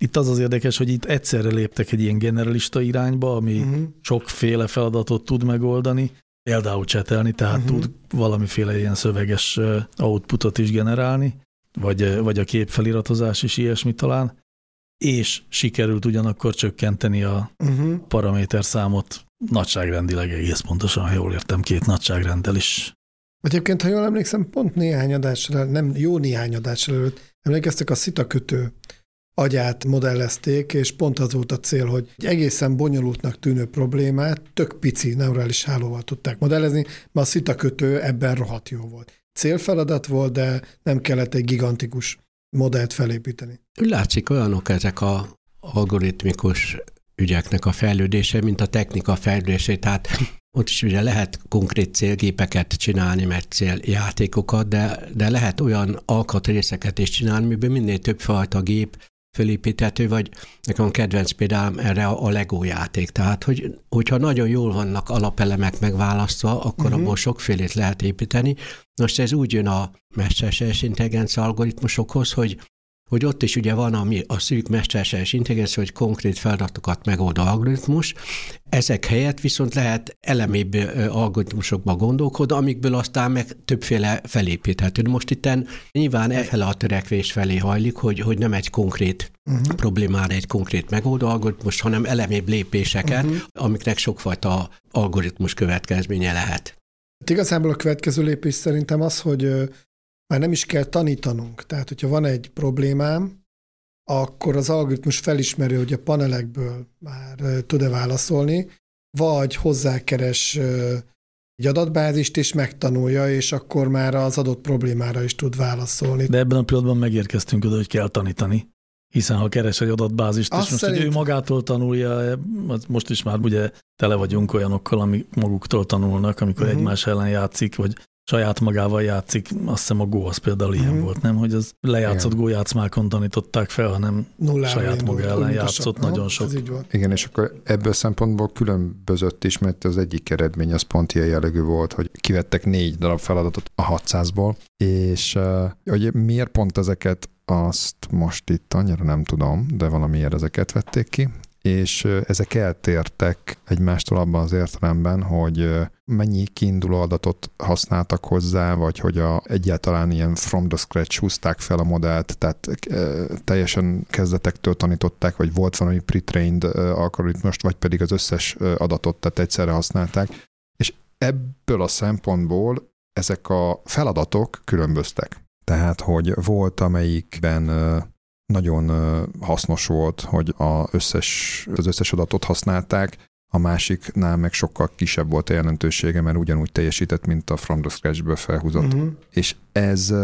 Itt az az érdekes, hogy itt egyszerre léptek egy ilyen generalista irányba, ami uh-huh. sokféle feladatot tud megoldani, például csetelni, tehát uh-huh. tud valamiféle ilyen szöveges outputot is generálni, vagy, vagy a képfeliratozás is ilyesmi talán, és sikerült ugyanakkor csökkenteni a uh-huh. paraméter számot nagyságrendileg egész pontosan, ha jól értem, két nagyságrenddel is. Egyébként, ha jól emlékszem, pont néhány adásra, nem jó néhány adásra előtt emlékeztek a szita kötő agyát modellezték, és pont az volt a cél, hogy egy egészen bonyolultnak tűnő problémát tök pici neurális hálóval tudták modellezni, mert a szita kötő ebben rohadt jó volt. Célfeladat volt, de nem kellett egy gigantikus modellt felépíteni. Látszik olyanok ezek a algoritmikus ügyeknek a fejlődése, mint a technika fejlődése. Tehát ott is ugye lehet konkrét célgépeket csinálni, meg céljátékokat, de, de lehet olyan alkatrészeket is csinálni, amiben minél több fajta gép fölépíthető, vagy nekem a kedvenc példám erre a Lego játék. Tehát, hogy, hogyha nagyon jól vannak alapelemek megválasztva, akkor uh-huh. abból sokfélét lehet építeni. Most ez úgy jön a mesterséges intelligencia algoritmusokhoz, hogy hogy ott is ugye van ami a szűk mesterséges intelligencia, hogy konkrét feladatokat megold algoritmus, ezek helyett viszont lehet elemébb algoritmusokba gondolkodni, amikből aztán meg többféle felépíthető. Most itt nyilván e a törekvés felé hajlik, hogy, hogy nem egy konkrét uh-huh. problémára egy konkrét megoldó algoritmus, hanem elemébb lépéseket, uh-huh. amiknek sokfajta algoritmus következménye lehet. Hát igazából a következő lépés szerintem az, hogy már nem is kell tanítanunk. Tehát, hogyha van egy problémám, akkor az algoritmus felismeri, hogy a panelekből már tud-e válaszolni, vagy hozzákeres egy adatbázist, és megtanulja, és akkor már az adott problémára is tud válaszolni. De ebben a pillanatban megérkeztünk oda, hogy kell tanítani. Hiszen ha keres egy adatbázist, Azt és most, szerint... hogy ő magától tanulja, most is már ugye tele vagyunk olyanokkal, amik maguktól tanulnak, amikor uh-huh. egymás ellen játszik, vagy saját magával játszik, azt hiszem a Go az például ilyen Mhm. volt, nem? Hogy az lejátszott Igen. Go játszmákon tanították fel, hanem Nulláról saját maga ellen játszott. Aha, nagyon sok. Ez így volt. Igen, és akkor ebből szempontból különbözött is, mert az egyik eredmény az pont ilyen jellegű volt, hogy kivettek négy darab feladatot a 600-ból, és uh, hogy miért pont ezeket, azt most itt annyira nem tudom, de valamiért ezeket vették ki, és ezek eltértek egymástól abban az értelemben, hogy mennyi kiinduló adatot használtak hozzá, vagy hogy a, egyáltalán ilyen from the scratch húzták fel a modellt, tehát ö, teljesen kezdetektől tanították, vagy volt valami pre-trained algoritmust, vagy pedig az összes adatot, tehát egyszerre használták, és ebből a szempontból ezek a feladatok különböztek. Tehát, hogy volt, amelyikben nagyon hasznos volt, hogy a összes, az összes adatot használták, a másiknál meg sokkal kisebb volt a jelentősége, mert ugyanúgy teljesített, mint a from the scratch-ből felhúzott. Mhm. És ez,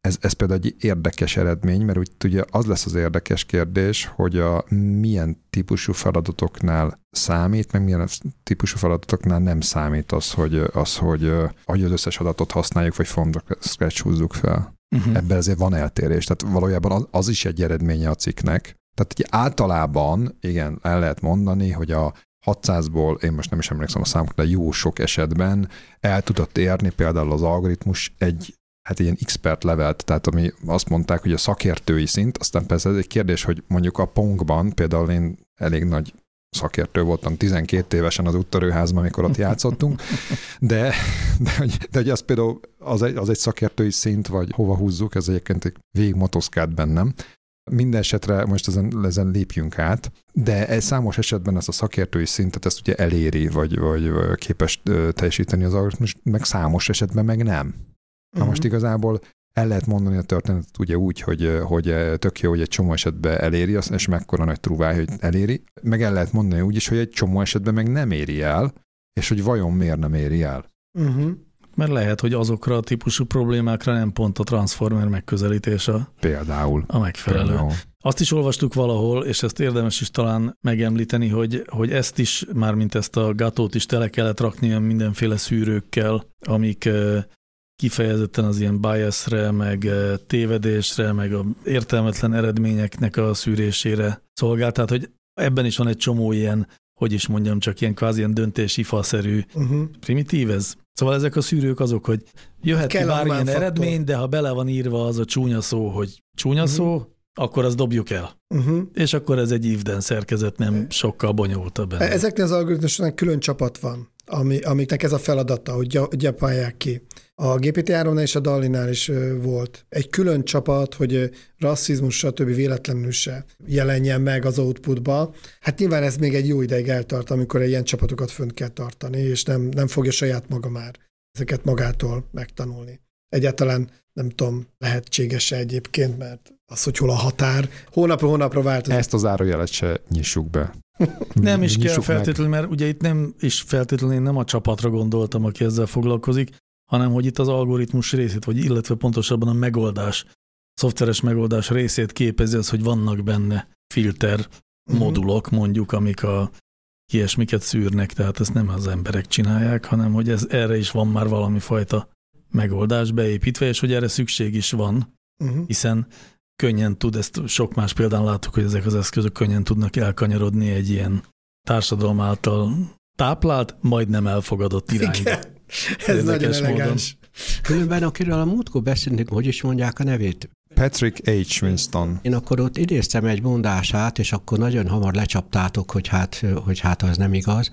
ez, ez például egy érdekes eredmény, mert úgy ugye az lesz az érdekes kérdés, hogy a milyen típusú feladatoknál számít, meg milyen típusú feladatoknál nem számít az, hogy az, hogy, hogy az összes adatot használjuk, vagy from the scratch húzzuk fel. Uh-huh. Ebben azért van eltérés, tehát valójában az, az is egy eredménye a cikknek. Tehát ugye általában, igen, el lehet mondani, hogy a 600-ból, én most nem is emlékszem a számokra, de jó sok esetben el tudott érni például az algoritmus egy hát ilyen expert levelt, tehát ami azt mondták, hogy a szakértői szint, aztán persze ez egy kérdés, hogy mondjuk a Pongban például én elég nagy szakértő voltam 12 évesen az úttörőházban, amikor ott játszottunk, de, de, de hogy az például az egy, az egy szakértői szint, vagy hova húzzuk, ez egyébként egy végmotoszkált bennem. Minden esetre most ezen, ezen lépjünk át, de egy számos esetben ezt a szakértői szintet ezt ugye eléri, vagy, vagy képes teljesíteni az algoritmus, meg számos esetben meg nem. Na most Mhm. igazából el lehet mondani a történetet ugye úgy, hogy, hogy tök jó, hogy egy csomó esetben eléri azt, és mekkora nagy trúváj, hogy eléri. Meg el lehet mondani úgy is, hogy egy csomó esetben meg nem éri el, és hogy vajon miért nem éri el. Mhm. Mert lehet, hogy azokra a típusú problémákra nem pont a transformer megközelítés a, Például. a megfelelő. Például. Azt is olvastuk valahol, és ezt érdemes is talán megemlíteni, hogy, hogy ezt is, már mint ezt a gatót is tele kellett rakni mindenféle szűrőkkel, amik kifejezetten az ilyen biasre, meg eh, tévedésre, meg a értelmetlen eredményeknek a szűrésére szolgál. Tehát, hogy ebben is van egy csomó ilyen, hogy is mondjam, csak ilyen kvázi ilyen döntési faszerű Uh-huh. primitív ez. Szóval ezek a szűrők azok, hogy jöhet ki Kell a bármilyen faktor. eredmény, de ha bele van írva az a csúnya szó, hogy csúnya Mhm. szó, akkor azt dobjuk el. Uh-huh. És akkor ez egy if szerkezet, nem sokkal bonyolultabb. ennél. Ezeknél az algoritmusoknak külön csapat van, ami, amiknek ez a feladata, hogy gya- gyapálják ki. A GPT-3-nál és a DALI-nál is volt egy külön csapat, hogy rasszizmus, stb. véletlenül se jelenjen meg az outputba. Hát nyilván ez még egy jó ideig eltart, amikor ilyen csapatokat fönt kell tartani, és nem, nem fogja saját maga már ezeket magától megtanulni. Egyáltalán nem tudom, lehetséges-e egyébként, mert az, hogy hol a határ, hónapról hónapra változik. Ezt az árajelet se nyissuk be. Nem is kell meg. feltétlenül, mert ugye itt nem is feltétlenül én nem a csapatra gondoltam, aki ezzel foglalkozik, hanem hogy itt az algoritmus részét, vagy illetve pontosabban a megoldás, szoftveres megoldás részét képezi az, hogy vannak benne filter Mhm. modulok, mondjuk, amik a ilyesmiket szűrnek, tehát ezt nem az emberek csinálják, hanem hogy ez, erre is van már valami fajta megoldás beépítve, és hogy erre szükség is van, Uh-huh. hiszen könnyen tud, ezt sok más példán láttuk, hogy ezek az eszközök könnyen tudnak elkanyarodni egy ilyen társadalom által táplált, majdnem elfogadott irányba. Igen. Ez Érdekes nagyon módon. elegáns. Különben, akiről a múltkor beszéltünk, hogy is mondják a nevét? Patrick H. Winston. Én akkor ott idéztem egy mondását, és akkor nagyon hamar lecsaptátok, hogy hát, hogy hát az nem igaz.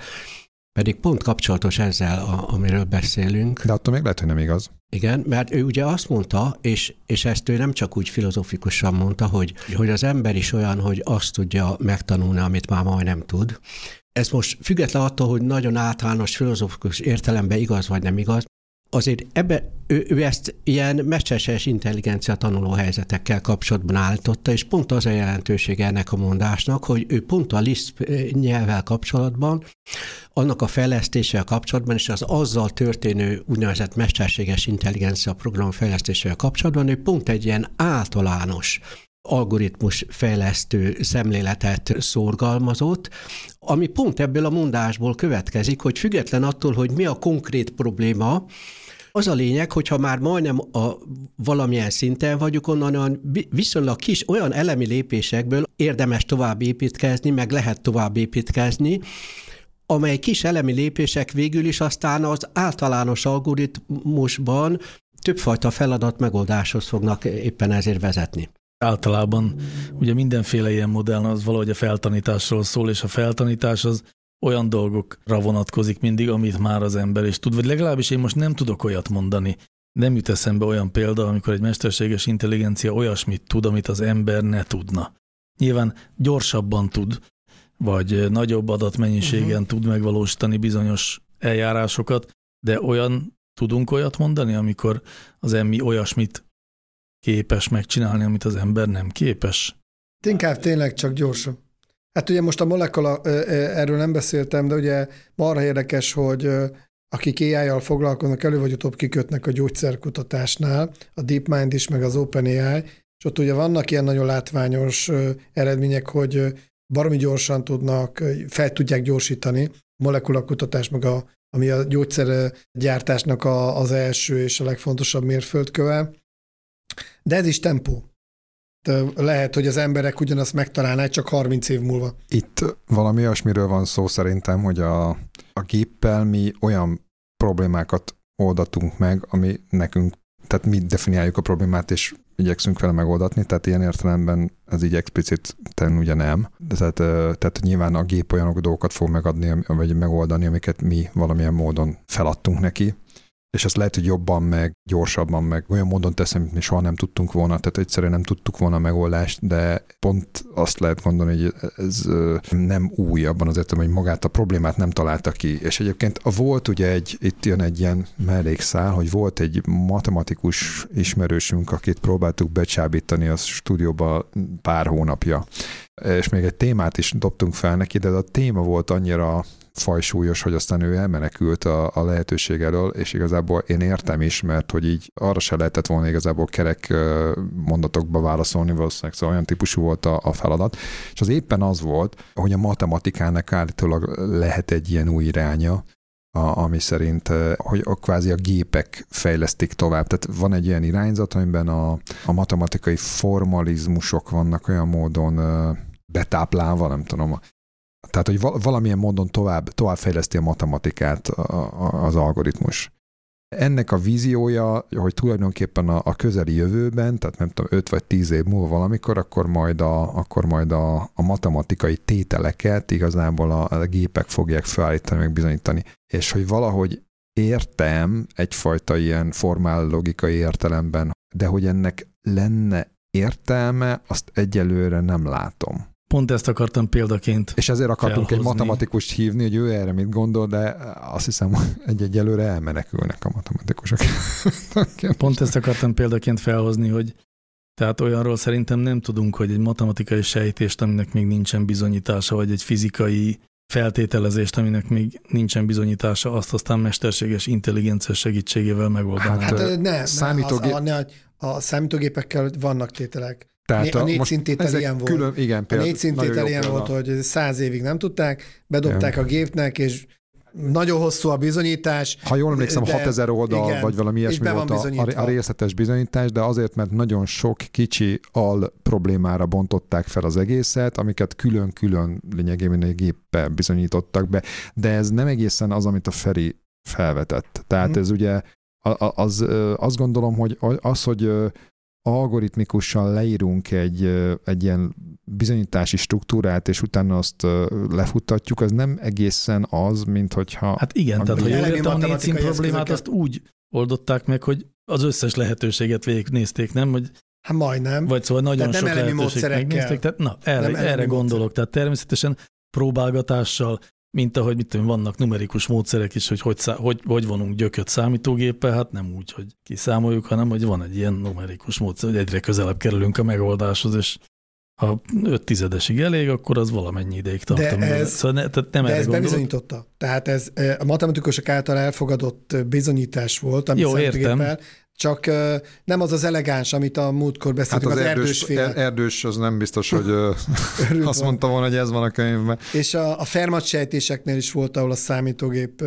Pedig pont kapcsolatos ezzel, a, amiről beszélünk. De attól még lehet, hogy nem igaz. Igen, mert ő ugye azt mondta, és, és ezt ő nem csak úgy filozofikusan mondta, hogy, hogy az ember is olyan, hogy azt tudja megtanulni, amit már majdnem tud. Ez most független attól, hogy nagyon általános filozofikus értelemben igaz vagy nem igaz, azért ebbe, ő, ő ezt ilyen mesterséges intelligencia tanuló helyzetekkel kapcsolatban állította, és pont az a jelentősége ennek a mondásnak, hogy ő pont a Lisp nyelvvel kapcsolatban, annak a fejlesztésével kapcsolatban, és az azzal történő úgynevezett mesterséges intelligencia program fejlesztésével kapcsolatban, ő pont egy ilyen általános algoritmus fejlesztő szemléletet szorgalmazott, ami pont ebből a mondásból következik, hogy független attól, hogy mi a konkrét probléma, Az a lényeg, hogyha már majdnem a valamilyen szinten vagyunk, onnan olyan viszonylag kis olyan elemi lépésekből érdemes tovább építkezni, meg lehet tovább építkezni, amely kis elemi lépések végül is aztán az általános algoritmusban többfajta feladat megoldáshoz fognak éppen ezért vezetni. Általában ugye mindenféle ilyen modell az valahogy a feltanításról szól, és a feltanítás az olyan dolgokra vonatkozik mindig, amit már az ember is tud, vagy legalábbis én most nem tudok olyat mondani. Nem jut eszembe olyan példa, amikor egy mesterséges intelligencia olyasmit tud, amit az ember ne tudna. Nyilván gyorsabban tud, vagy nagyobb adatmennyiségen uh-huh. tud megvalósítani bizonyos eljárásokat, de olyan tudunk olyat mondani, amikor az emmi olyasmit képes megcsinálni, amit az ember nem képes? Inkább tényleg csak gyorsabb. Hát ugye most a molekula, erről nem beszéltem, de ugye marha érdekes, hogy akik AI-jal foglalkoznak, elő vagy utóbb kikötnek a gyógyszerkutatásnál, a DeepMind is, meg az OpenAI, és ott ugye vannak ilyen nagyon látványos eredmények, hogy baromi gyorsan tudnak, fel tudják gyorsítani molekulakutatás, meg a, ami a gyógyszergyártásnak a, az első és a legfontosabb mérföldköve. De ez is tempó. Lehet, hogy az emberek ugyanazt megtalálnák csak 30 év múlva. Itt valami olyasmiről van szó szerintem, hogy a, a géppel mi olyan problémákat oldatunk meg, ami nekünk, tehát mi definiáljuk a problémát, és igyekszünk vele megoldatni, tehát ilyen értelemben ez így expliciten ugye nem. De tehát, tehát nyilván a gép olyan dolgokat fog megadni, vagy megoldani, amiket mi valamilyen módon feladtunk neki, és ezt lehet, hogy jobban, meg gyorsabban, meg olyan módon teszem, mint mi soha nem tudtunk volna, tehát egyszerűen nem tudtuk volna a megoldást, de pont azt lehet gondolni, hogy ez nem új abban az értelemben, hogy magát a problémát nem találta ki. És egyébként volt ugye egy, itt jön egy ilyen mellékszál, hogy volt egy matematikus ismerősünk, akit próbáltuk becsábítani a stúdióba pár hónapja. És még egy témát is dobtunk fel neki, de a téma volt annyira fajsúlyos, hogy aztán ő elmenekült a, a lehetőség elől, és igazából én értem is, mert hogy így arra se lehetett volna igazából kerek mondatokba válaszolni, valószínűleg szóval olyan típusú volt a, a feladat. És az éppen az volt, hogy a matematikának állítólag lehet egy ilyen új iránya, a, ami szerint, hogy a kvázi a gépek fejlesztik tovább. Tehát van egy ilyen irányzat, amiben a, a matematikai formalizmusok vannak olyan módon betáplálva, nem tudom, tehát, hogy valamilyen módon tovább, továbbfejleszti a matematikát az algoritmus. Ennek a víziója, hogy tulajdonképpen a, a közeli jövőben, tehát nem tudom, 5 vagy 10 év múlva valamikor, akkor majd a, akkor majd a, a matematikai tételeket igazából a, a gépek fogják felállítani, meg bizonyítani. És hogy valahogy értem egyfajta ilyen formál logikai értelemben, de hogy ennek lenne értelme, azt egyelőre nem látom. Pont ezt akartam példaként És ezért akartunk felhozni. egy matematikust hívni, hogy ő erre mit gondol, de azt hiszem, hogy egy előre elmenekülnek a matematikusok. *laughs* Pont ezt akartam példaként felhozni, hogy tehát olyanról szerintem nem tudunk, hogy egy matematikai sejtést, aminek még nincsen bizonyítása, vagy egy fizikai feltételezést, aminek még nincsen bizonyítása, azt aztán mesterséges intelligencia segítségével megoldanák. Hát, hát ne, számítógép... az, a, a számítógépekkel vannak tételek. Tehát a, a négy szintétel ilyen volt. Külön, igen, például, a négy szintétel ilyen volt, hogy száz évig nem tudták, bedobták igen. a gépnek, és nagyon hosszú a bizonyítás. Ha jól emlékszem, de, 6000 oldal, igen, vagy valami ilyesmi volt a, a részletes bizonyítás, de azért, mert nagyon sok kicsi al problémára bontották fel az egészet, amiket külön-külön lényegében egy géppel bizonyítottak be, de ez nem egészen az, amit a Feri felvetett. Tehát hmm. ez ugye az, azt gondolom, hogy az, hogy algoritmikusan leírunk egy, egy ilyen bizonyítási struktúrát, és utána azt lefuttatjuk, az nem egészen az, mint hogyha... Hát igen, tehát ha jól értem a négy problémát, azt úgy oldották meg, hogy az összes lehetőséget végignézték, nem? Hogy Hát majdnem. Vagy szóval nagyon tehát sok lehetőséget megnézték. Tehát, na, erre, erre gondolok. Tehát természetesen próbálgatással, mint ahogy mit tudom, vannak numerikus módszerek is, hogy hogy, hogy hogy vonunk gyököt számítógéppel, hát nem úgy, hogy kiszámoljuk, hanem hogy van egy ilyen numerikus módszer, hogy egyre közelebb kerülünk a megoldáshoz, és ha öt tizedesig elég, akkor az valamennyi ideig tart. De ez, szóval ne, tehát nem de ez bebizonyította. Tehát ez a matematikusok által elfogadott bizonyítás volt, ami Jó, értem. Csak nem az az elegáns, amit a múltkor beszéltünk, hát az, az erdős, erdős féle. Erdős az nem biztos, hogy *laughs* azt mondta volna, hogy ez van a könyvben. És a, a fermat sejtéseknél is volt, ahol a számítógép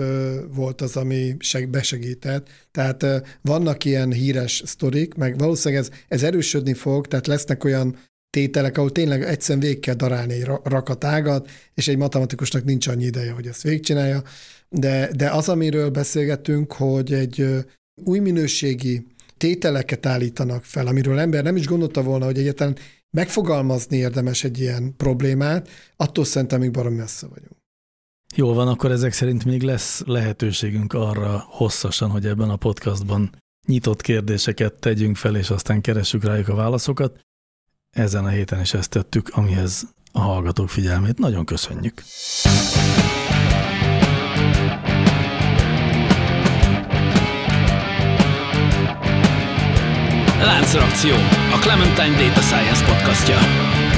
volt az, ami seg, besegített. Tehát vannak ilyen híres sztorik, meg valószínűleg ez, ez erősödni fog, tehát lesznek olyan tételek, ahol tényleg egyszerűen végig kell darálni egy rakatágat, és egy matematikusnak nincs annyi ideje, hogy ezt végigcsinálja. De, de az, amiről beszélgetünk, hogy egy új minőségi tételeket állítanak fel, amiről ember nem is gondolta volna, hogy egyetlen megfogalmazni érdemes egy ilyen problémát, attól szerintem még baromi messze vagyunk. Jól van, akkor ezek szerint még lesz lehetőségünk arra hosszasan, hogy ebben a podcastban nyitott kérdéseket tegyünk fel, és aztán keressük rájuk a válaszokat. Ezen a héten is ezt tettük, amihez a hallgatók figyelmét nagyon köszönjük. Láncreakció, a Clementine Data Science podcastja.